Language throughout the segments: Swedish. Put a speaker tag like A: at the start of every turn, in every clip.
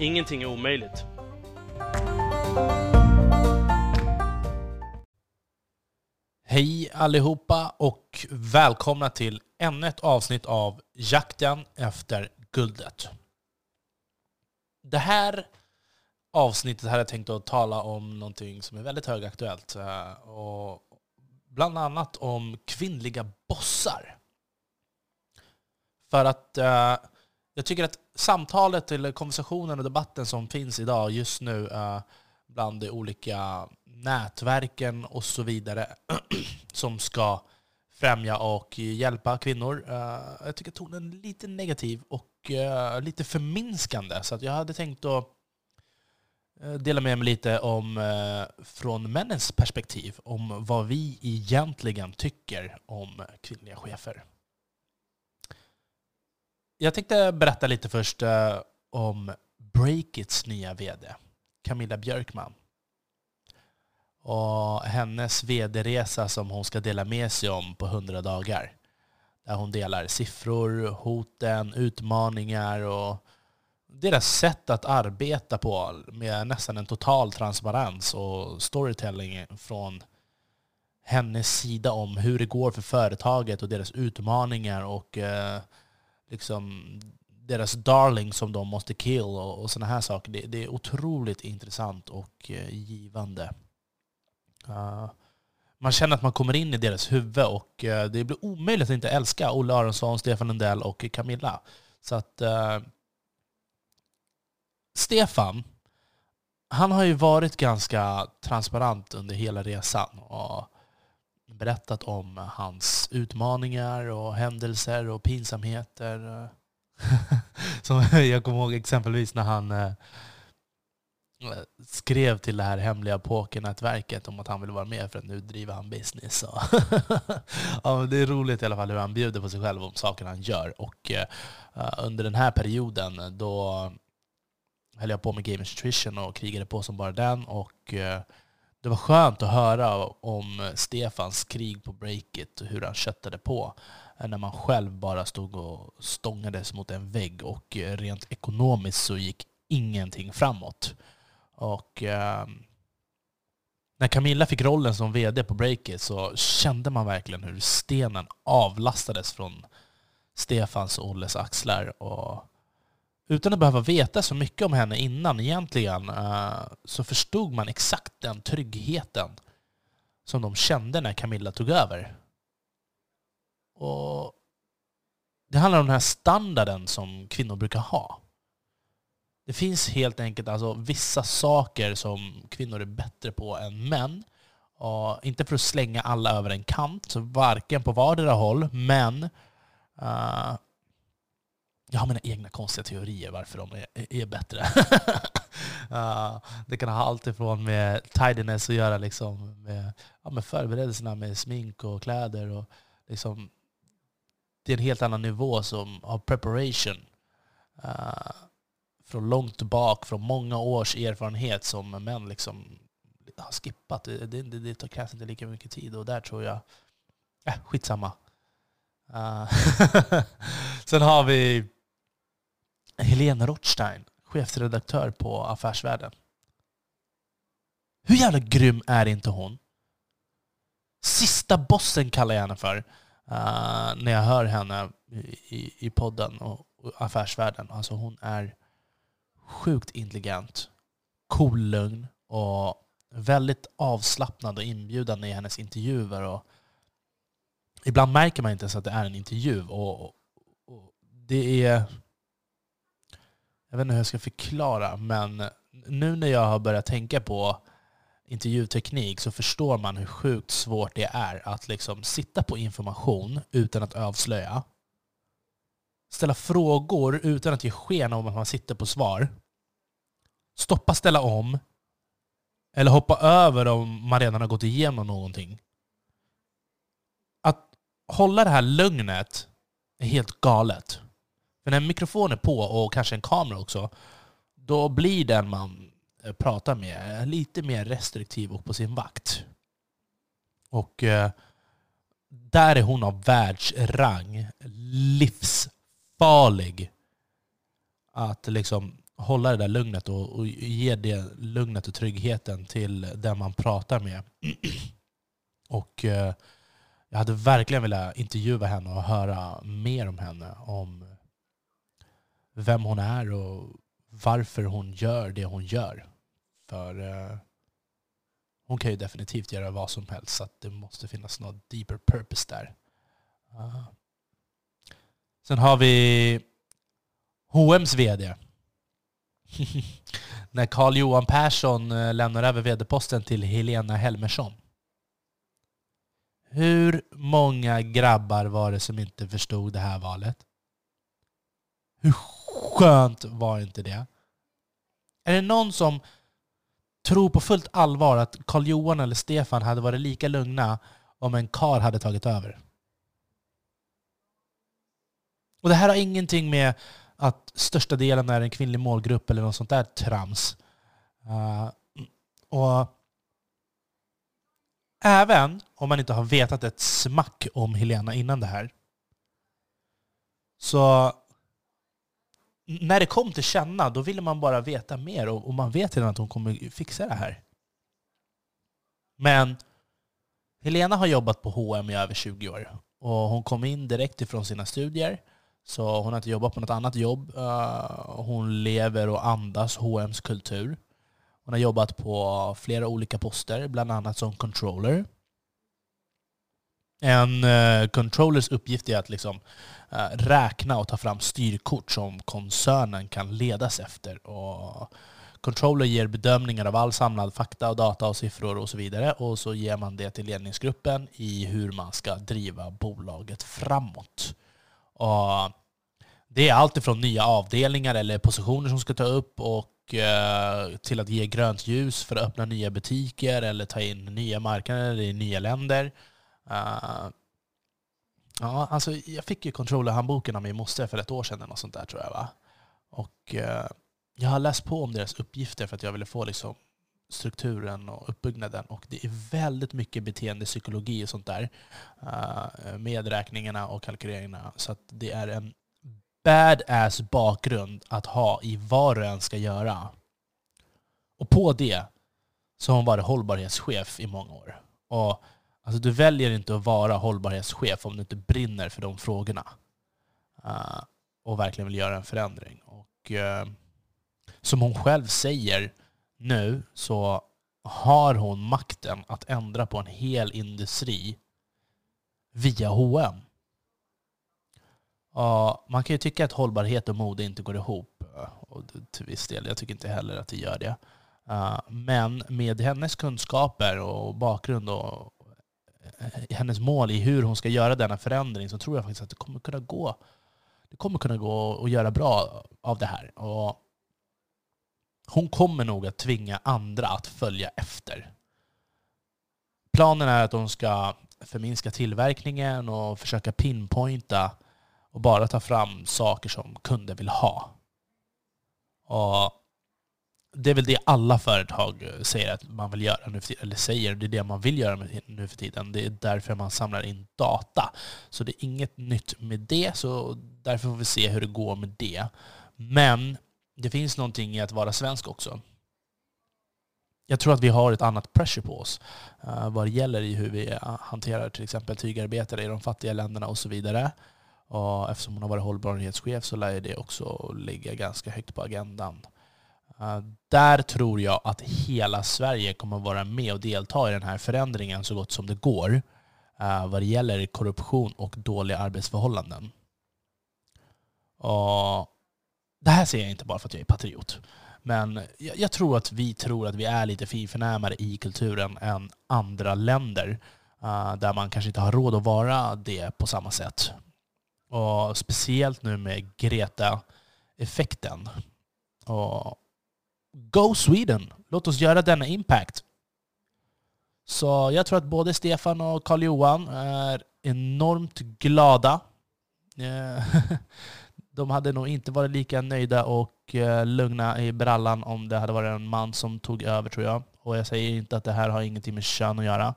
A: Ingenting är omöjligt.
B: Hej allihopa och välkomna till ännu ett avsnitt av Jakten efter guldet. Det här avsnittet hade jag tänkt att tala om någonting som är väldigt högaktuellt. Eh, och bland annat om kvinnliga bossar. För att eh, jag tycker att samtalet, eller konversationen och debatten som finns idag just nu eh, bland de olika nätverken och så vidare som ska främja och hjälpa kvinnor. eh, jag tycker tonen är lite negativ och eh, lite förminskande. Så att jag hade tänkt att eh, dela med mig lite om eh, från männens perspektiv om vad vi egentligen tycker om kvinnliga chefer. Jag tänkte berätta lite först eh, om Breakits nya vd, Camilla Björkman. Och hennes vd-resa som hon ska dela med sig om på 100 dagar. Där hon delar siffror, hoten, utmaningar och deras sätt att arbeta på med nästan en total transparens och storytelling från hennes sida om hur det går för företaget och deras utmaningar och eh, liksom deras darling som de måste kill och, och sådana här saker. Det, det är otroligt intressant och eh, givande. Uh, man känner att man kommer in i deras huvud och uh, det blir omöjligt att inte älska Olle Aronsson, Stefan Lundell och Camilla. Så att uh, Stefan, han har ju varit ganska transparent under hela resan och berättat om hans utmaningar och händelser och pinsamheter. Som jag kommer ihåg exempelvis när han eh, skrev till det här hemliga pokernätverket om att han vill vara med för att nu driver han business. ja, det är roligt i alla fall hur han bjuder på sig själv om saker han gör. Och eh, eh, under den här perioden då höll jag på med Game Nutrition och krigade på som bara den. Och det var skönt att höra om Stefans krig på breaket och hur han köttade på eh, när man själv bara stod och stångades mot en vägg och eh, rent ekonomiskt så gick ingenting framåt. Och eh, när Camilla fick rollen som vd på Breakit så kände man verkligen hur stenen avlastades från Stefans och Olles axlar. Och utan att behöva veta så mycket om henne innan egentligen eh, så förstod man exakt den tryggheten som de kände när Camilla tog över. Och det handlar om den här standarden som kvinnor brukar ha. Det finns helt enkelt alltså vissa saker som kvinnor är bättre på än män. Och inte för att slänga alla över en kant, varken på vardera håll, men uh, jag har mina egna konstiga teorier varför de är, är bättre. uh, det kan ha allt ifrån med tidiness att göra, liksom, med, ja, med förberedelserna med smink och kläder. Och liksom, det är en helt annan nivå som, av preparation. Uh, från långt bak, från många års erfarenhet som män liksom har skippat. Det, det, det, tar krävs inte lika mycket tid och där tror jag... Äh, skitsamma. Uh. Sen har vi Helena Rothstein, chefredaktör på Affärsvärlden. Hur jävla grym är inte hon? Sista bossen kallar jag henne för. Uh, när jag hör henne i, i podden och, och Affärsvärlden. Alltså hon är sjukt intelligent, cool, lugn och väldigt avslappnad och inbjudande i hennes intervjuer. Och ibland märker man inte ens att det är en intervju. Och, och, och det är... Jag vet inte hur jag ska förklara, men nu när jag har börjat tänka på intervjuteknik så förstår man hur sjukt svårt det är att liksom sitta på information utan att avslöja ställa frågor utan att ge sken av att man sitter på svar. Stoppa ställa om. Eller hoppa över om man redan har gått igenom någonting. Att hålla det här lugnet är helt galet. Men när en mikrofon är på, och kanske en kamera också, då blir den man eh, pratar med eh, lite mer restriktiv och på sin vakt. Och eh, där är hon av världsrang. Livsfarlig. Att liksom hålla det där lugnet och, och ge det lugnet och tryggheten till den man pratar med. och eh, jag hade verkligen velat intervjua henne och höra mer om henne. Om vem hon är och varför hon gör det hon gör. För eh, hon kan ju definitivt göra vad som helst, så det måste finnas något deeper purpose där. Uh. Sen har vi H&M's VD. När Carl Johan Persson eh, lämnar över VD-posten till Helena Helmersson. Hur många grabbar var det som inte förstod det här valet? Hur skönt var inte det? Är det någon som tror på fullt allvar att Karl Johan eller Stefan hade varit lika lugna om en kar hade tagit över? Och det här har ingenting med att största delen är en kvinnlig målgrupp eller något sånt där trams. Uh, och även om man inte har vetat ett smack om Helena innan det här, så när det kom till känna, då ville man bara veta mer och, och man vet redan att hon kommer fixa det här. Men Helena har jobbat på H&M i över 20 år och hon kom in direkt ifrån sina studier. Så hon har inte jobbat på något annat jobb. Eh, hon lever och andas H&M's kultur. Hon har jobbat på flera olika poster, bland annat som controller. En uh, controllers uppgift är att liksom, uh, räkna och ta fram styrkort som koncernen kan ledas efter. Och controller ger bedömningar av all samlad fakta, och data och siffror och så vidare. Och så ger man det till ledningsgruppen i hur man ska driva bolaget framåt. Och det är allt ifrån nya avdelningar eller positioner som ska ta upp och eh, till att ge grönt ljus för att öppna nya butiker eller ta in nya marknader i nya länder. Uh, Ja, alltså jag fick ju controller-handboken av min moster för ett år sedan, eller något sånt där tror jag. Va? Och uh, jag har läst på om deras uppgifter för att jag ville få liksom, strukturen och uppbyggnaden. Och det är väldigt mycket beteendepsykologi och sånt där. Uh, medräkningarna och kalkyleringarna. Så att det är en badass bakgrund att ha i vad du än ska göra. Och på det så har hon varit hållbarhetschef i många år. Och Alltså du väljer inte att vara hållbarhetschef om du inte brinner för de frågorna. Uh, och verkligen vill göra en förändring. Och uh, som hon själv säger nu så har hon makten att ändra på en hel industri via H&M. Uh, man kan ju tycka att hållbarhet och mode inte går ihop. Eh, och till viss del. Jag tycker inte heller att det gör det. Uh, men med hennes kunskaper och bakgrund och Eh, hennes mål i hur hon ska göra denna förändring så tror jag faktiskt att det kommer kunna gå det kommer kunna gå att göra bra av det här. Och hon kommer nog att tvinga andra att följa efter. Planen är att hon ska förminska tillverkningen och försöka pinpointa och bara ta fram saker som kunder vill ha. Och det är väl det alla företag eh, säger att man vill göra nu för tiden, eller säger, det är det man vill göra nu för tiden. Det är därför man samlar in data. Så det är inget nytt med det, så därför får vi se hur det går med det. Men det finns någonting i att vara svensk också. Jag tror att vi har ett annat pressure på oss eh, vad det gäller i hur vi eh, hanterar till exempel tygarbetare i de fattiga länderna och så vidare. Och eftersom hon har varit hållbarhetschef så lär det också ligga ganska högt på agendan. Eh, där tror jag att hela Sverige kommer att vara med och delta i den här förändringen så gott som det går eh, vad det gäller korruption och dåliga arbetsförhållanden. Och det här säger jag inte bara för att jag är patriot. Men jag, jag tror att vi tror att vi är lite finförnämare i kulturen än andra länder. Uh, där man kanske inte har råd att vara det på samma sätt. Och speciellt nu med Greta-effekten. Och Go Sweden! Låt oss göra denna impact. Så jag tror att både Stefan och Karl-Johan är enormt glada. Eh, de hade nog inte varit lika nöjda och eh, lugna i brallan om det hade varit en man som tog över tror jag. Och jag säger inte att det här har ingenting med kön att göra.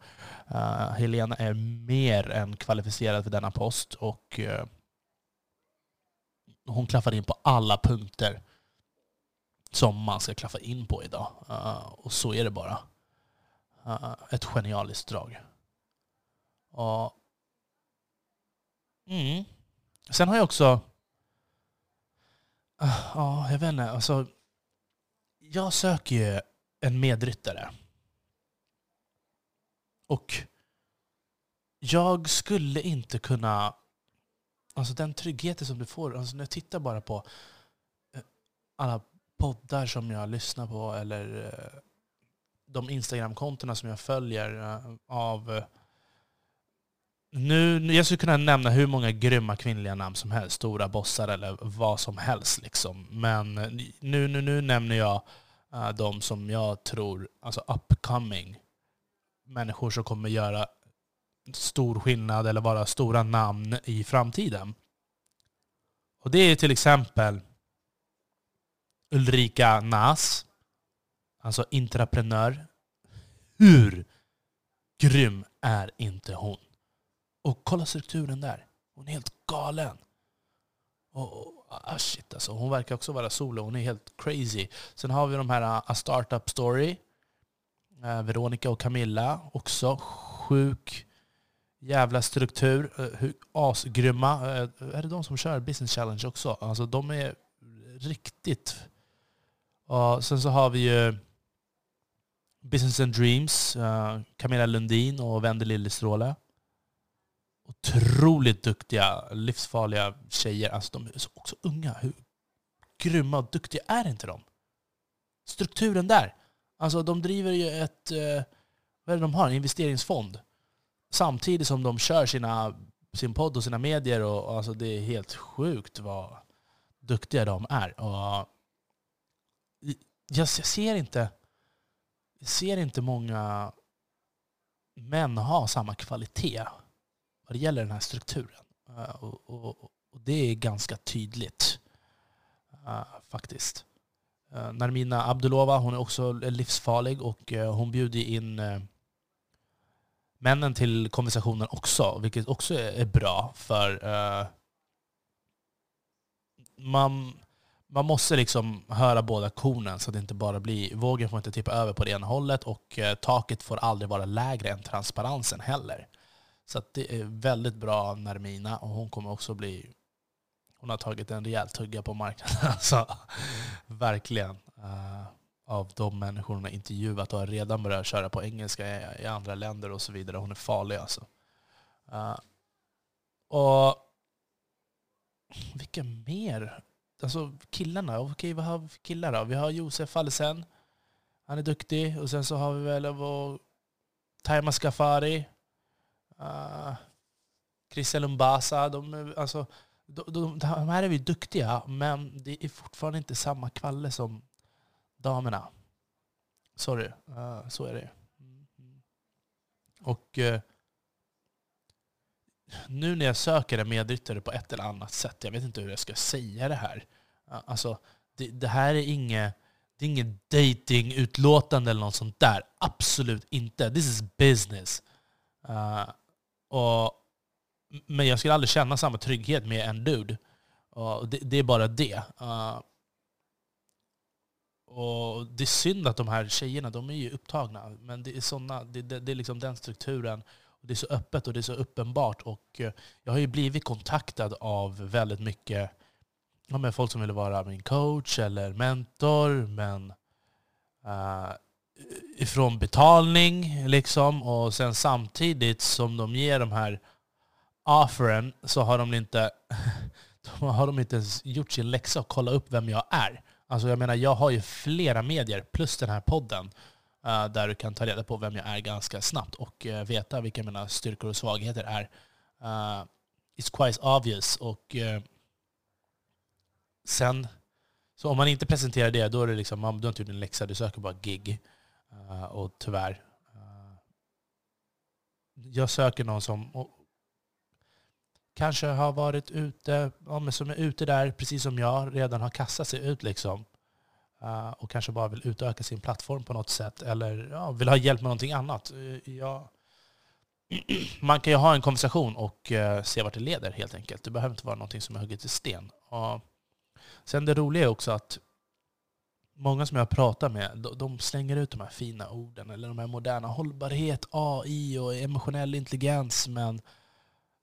B: Eh, Helena är mer än kvalificerad för denna post och hon klaffar in på alla punkter som man ska klaffa in på idag. Uh, och så är det bara. Eh, ett genialiskt drag. Och, mm. Sen har jag också eh, Ja, jag vet inte. Alltså, jag söker ju en medryttare. Och jag skulle inte kunna... Alltså den tryggheten som du får, alltså när jag tittar bara på alla poddar som jag lyssnar på eller eh, de Instagram-kontona som jag följer eh, av eh, nu, jag skulle kunna nämna hur många grymma kvinnliga namn som helst, stora bossar eller vad som helst. Liksom. Men nu, nu, nu nämner jag uh, de som jag tror, alltså upcoming, människor som kommer göra stor skillnad eller vara stora namn i framtiden. Och Det är till exempel Ulrika Nas, alltså intraprenör. Hur grym är inte hon? Och kolla strukturen där. Hon är helt galen. Och, och, ah shit alltså. Hon verkar också vara solo. Hon är helt crazy. Sen har vi de här ah, A Startup Story. Eh, Veronica och Camilla. Också sjuk jävla struktur. Eh, asgrymma. Eh, är det de som kör Business Challenge också? Alltså de är riktigt... Och sen så har vi ju Business and Dreams. Eh, Camilla Lundin och Wendy Lillestråle otroligt duktiga, livsfarliga tjejer. Alltså de är också unga. Hur grymma och duktiga är inte de? Strukturen där. Alltså de driver ju ett... Eh, vad är det de har? En investeringsfond. Samtidigt som de kör sina, sin podd och sina medier. Och alltså det är helt sjukt vad duktiga de är. Och jag ser inte, jag ser inte många män ha samma kvalitet vad det gäller den här strukturen. Eh, och, och, och, det är ganska tydligt eh, faktiskt. Eh, Narmina Abdulova hon är också livsfarlig och hon bjuder in männen till konversationen också, vilket också är, är bra. För man, man måste liksom höra båda kornen så att det inte bara blir... Vågen får inte tippa över på det ena hållet och eh, taket får aldrig vara lägre än transparensen heller. Så det är väldigt bra av Nermina och hon kommer också bli... Hon har tagit en rejäl tugga på marknaden. Alltså, verkligen. Uh, av de människor hon har intervjuat och har redan börjat köra på engelska i, i andra länder och så vidare. Hon är farlig alltså. Uh, och vilka mer? Alltså killarna, okej vad har vi för killar då? Vi har Josef Alsen, Han är duktig. Och sen så har vi väl vår Taima Skafari. Ah, uh, Christian Lumbasa, de, alltså, de, de, de, här är vi duktiga, men det är fortfarande inte samma kvalle som damerna. Sorry, uh, så är det. Mm, mm. Och uh, nu när jag söker en medryttare på ett eller annat sätt, jag vet inte hur jag ska säga det här. Alltså, det, det, här är inget det är inget datingutlåtande eller något sånt där. Absolut inte. This is business. Uh, och, men jag skulle aldrig känna samma trygghet med en dude. Och det, det är bara det. Uh, och Det är synd att de här tjejerna, de är ju upptagna. Men det är, såna, det, det, det är liksom den strukturen. Det är så öppet och det är så uppenbart. Och eh, jag har ju blivit kontaktad av väldigt mycket ja, med folk som vill vara min coach eller mentor. Men uh, ifrån betalning liksom och sen samtidigt som de ger de här offeren så har de inte, de har de inte ens gjort sin läxa och kollat upp vem jag är. Alltså jag menar, jag har ju flera medier plus den här podden uh, Eh, där du kan ta reda på vem jag är ganska snabbt och eh, veta vilka mina styrkor och svagheter är. Eh, it's quite obvious. Och sen, så om man inte presenterar det, då är det liksom, man, du har inte gjort en läxa, du söker bara gig. Och tyvärr. Jag söker någon som kanske har varit ute, ja, men som är ute där, precis som jag, redan har kastat sig ut liksom. Eh, och kanske bara vill utöka sin plattform på något sätt. Eller ja, vill ha hjälp med någonting annat. Eh, ja, man kan ju ha en konversation och eh, se vart det leder helt enkelt. Det behöver inte vara någonting som är hugget i sten. Och sen det roliga är också att många som jag pratar med, de slänger ut de här fina orden, eller de här moderna hållbarhet, AI och emotionell intelligens. Men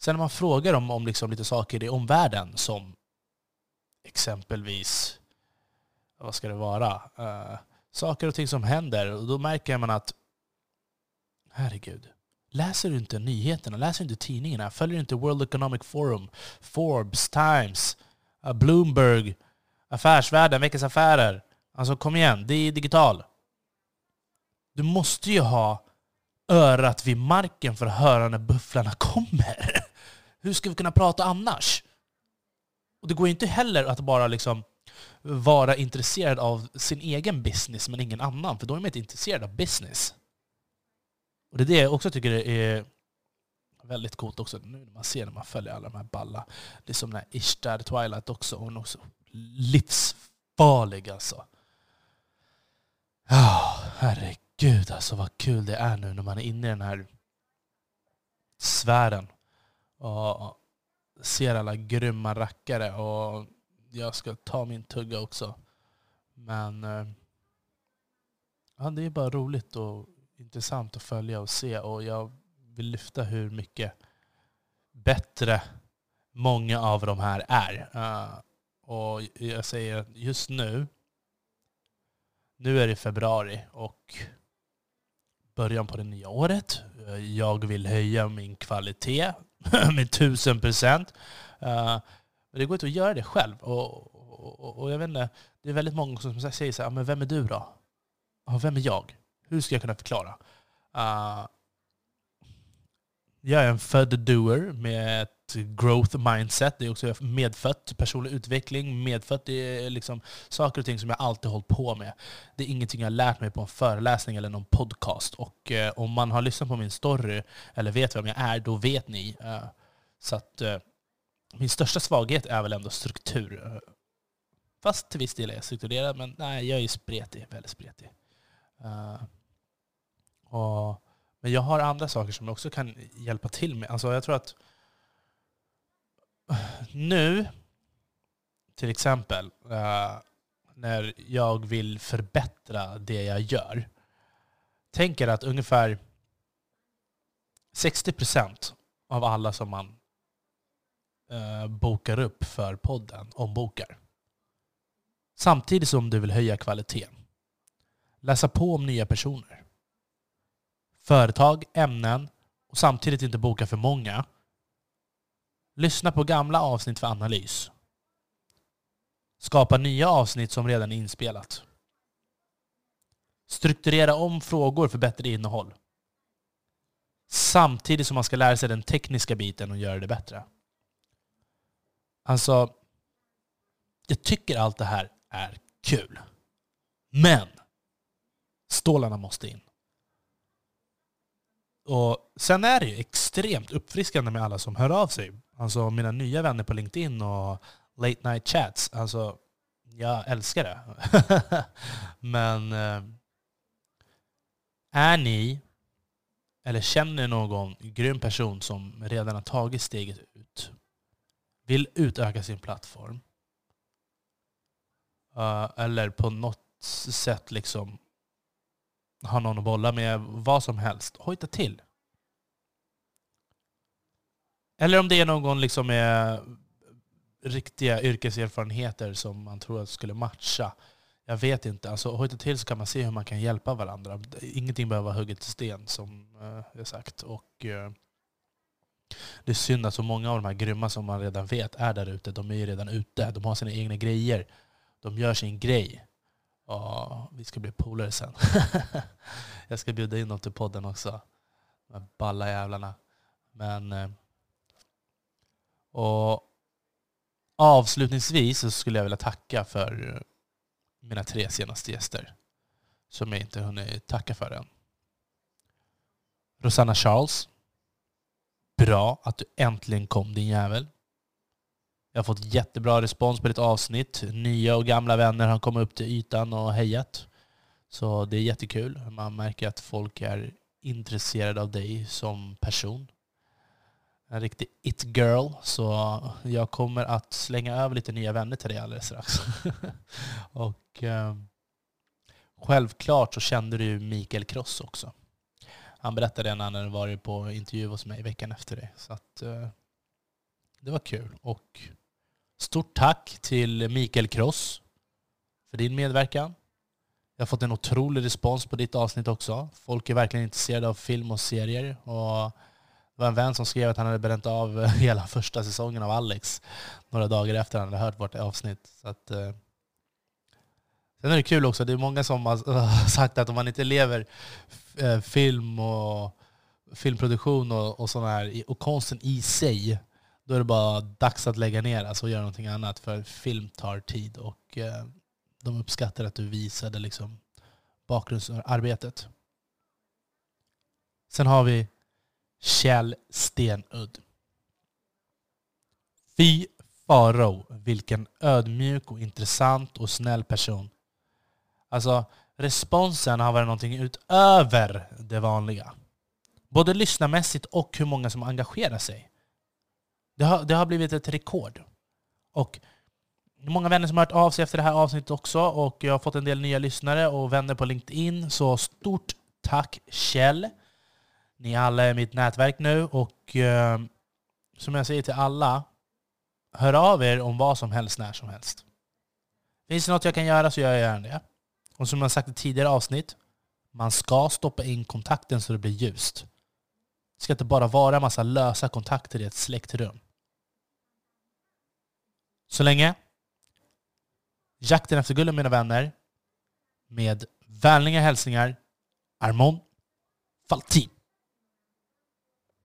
B: sen när man frågar dem om liksom lite saker i omvärlden, som exempelvis, vad ska det vara? Uh, saker och ting som händer, och då märker man att herregud, läser du inte nyheterna, läser du inte tidningarna, följer du inte World Economic Forum, Forbes, Times, uh, Bloomberg, Affärsvärlden, Veckans Affärer, Alltså kom igen, det är digital. Du måste ju ha örat vid marken för att höra när bufflarna kommer. Hur ska vi kunna prata annars? Och Det går inte heller att bara liksom vara intresserad av sin egen business men ingen annan, för då är man inte intresserad av business. Och Det är det jag också tycker är väldigt coolt också, nu när man ser när man följer alla de här balla. Det är som den här Ishtar Twilight också, hon är också livsfarlig alltså. Ja, oh, herregud alltså vad kul det är nu när man är inne i den här sfären. Och ser alla grymma rackare. Och jag ska ta min tugga också. Men eh, ja, det är bara roligt och intressant att följa och se. Och jag vill lyfta hur mycket bättre många av de här är. Eh, och jag säger att just nu nu är det februari och början på det nya året. Eh, jag vill höja min kvalitet med tusen procent. Men det går inte att göra det själv. Och, och, och jag vet inte, det är väldigt många som säger så här, men vem är du då? Vem är jag? Hur ska jag kunna förklara? Uh, jag är en född doer med ett growth mindset. Det är också medfött personlig utveckling. Medfött det är liksom saker och ting som jag alltid hållit på med. Det är ingenting jag har lärt mig på en föreläsning eller någon podcast. Och eh, om man har lyssnat på min story, eller vet vem jag är, då vet ni. Uh, så att uh, min största svaghet är väl ändå struktur. Fast till viss del är jag strukturerad, men nej, jag är spretig. Väldigt spretig. Eh, och men jag har andra saker som jag också kan hjälpa till med. Alltså jag tror att nu, till exempel, uh, när jag vill förbättra det jag gör. Tänker att ungefär 60% av alla som man Eh, bokar upp för podden ombokar. Samtidigt som du vill höja kvaliteten. Läsa på om nya personer företag, ämnen och samtidigt inte boka för många. Lyssna på gamla avsnitt för analys. Skapa nya avsnitt som redan är inspelat. Strukturera om frågor för bättre innehåll. Samtidigt som man ska lära sig den tekniska biten och göra det bättre. Alltså, jag tycker allt det här är kul. Men stålarna måste in. Och Sen är det ju extremt uppfriskande med alla som hör av sig. Alltså mina nya vänner på LinkedIn och late night chats. Alltså, jag älskar det. Men eh, är ni, eller känner någon grym person som redan har tagit steget ut, vill utöka sin plattform, uh, eller på något sätt liksom ha någon att bolla med, vad som helst, hojta till. Eller om det är någon liksom med riktiga yrkeserfarenheter som man tror att skulle matcha. Jag vet inte. Alltså, hojta till så kan man se hur man kan hjälpa varandra. Ingenting behöver vara hugget i sten som eh, jag sagt. Och, eh, det är synd att så många av de här grymma som man redan vet är där ute, de är ju redan ute. De har sina egna grejer. De gör sin grej. Ja, vi ska bli polare sen. jag ska bjuda in dem till podden också. De här balla jävlarna. Men... Eh, och avslutningsvis så skulle jag vilja tacka för eh, mina tre senaste gäster. Som jag inte hunnit tacka för än. Rosanna Charles. Bra att du äntligen kom din jävel. Jag har fått jättebra respons på ditt avsnitt. Nya och gamla vänner har kommit upp till ytan och hejat. Så det är jättekul. Man märker att folk är intresserade av dig som person. En riktig it-girl. Så jag kommer att slänga över lite nya vänner till dig alldeles strax. och eh, självklart så kände du Mikael Kross också. Han berättade det när han hade varit på intervju hos mig veckan efter det. Så att, eh, det var kul. Och stort tack till Mikael Kross för din medverkan. Jag har fått en otrolig respons på ditt avsnitt också. Folk är verkligen intresserade av film och serier. Och det var en vän som skrev att han hade bränt av hela första säsongen av Alex några dagar efter att han hade hört vårt avsnitt. Så att, eh. Sen är det kul också, det är många som har sagt att om man inte lever eh, film och filmproduktion och, och, här, och konsten i sig, då är det bara dags att lägga ner alltså, och göra någonting annat. För film tar tid och eh, de uppskattar att du visade liksom bakgrundsarbetet. Sen har vi Kjell Stenudd. Fy farao, vilken ödmjuk och intressant och snäll person. Alltså, responsen har varit någonting utöver det vanliga. Både lyssnarmässigt och hur många som engagerar sig. Det har, det har blivit ett rekord. Och många vänner som har hört av sig efter det här avsnittet också. Och jag har fått en del nya lyssnare och vänner på LinkedIn. Så stort tack Kjell. Ni alla är mitt nätverk nu. Och eh, som jag säger till alla, hör av er om vad som helst när som helst. Finns det något jag kan göra så gör jag gärna det. Och som jag sagt i tidigare avsnitt, man ska stoppa in kontakten så det blir ljust. Det ska inte bara vara en massa lösa kontakter i ett släktrum. Så länge Jakten efter guldet mina vänner. Med vänliga hälsningar Armon Faltin.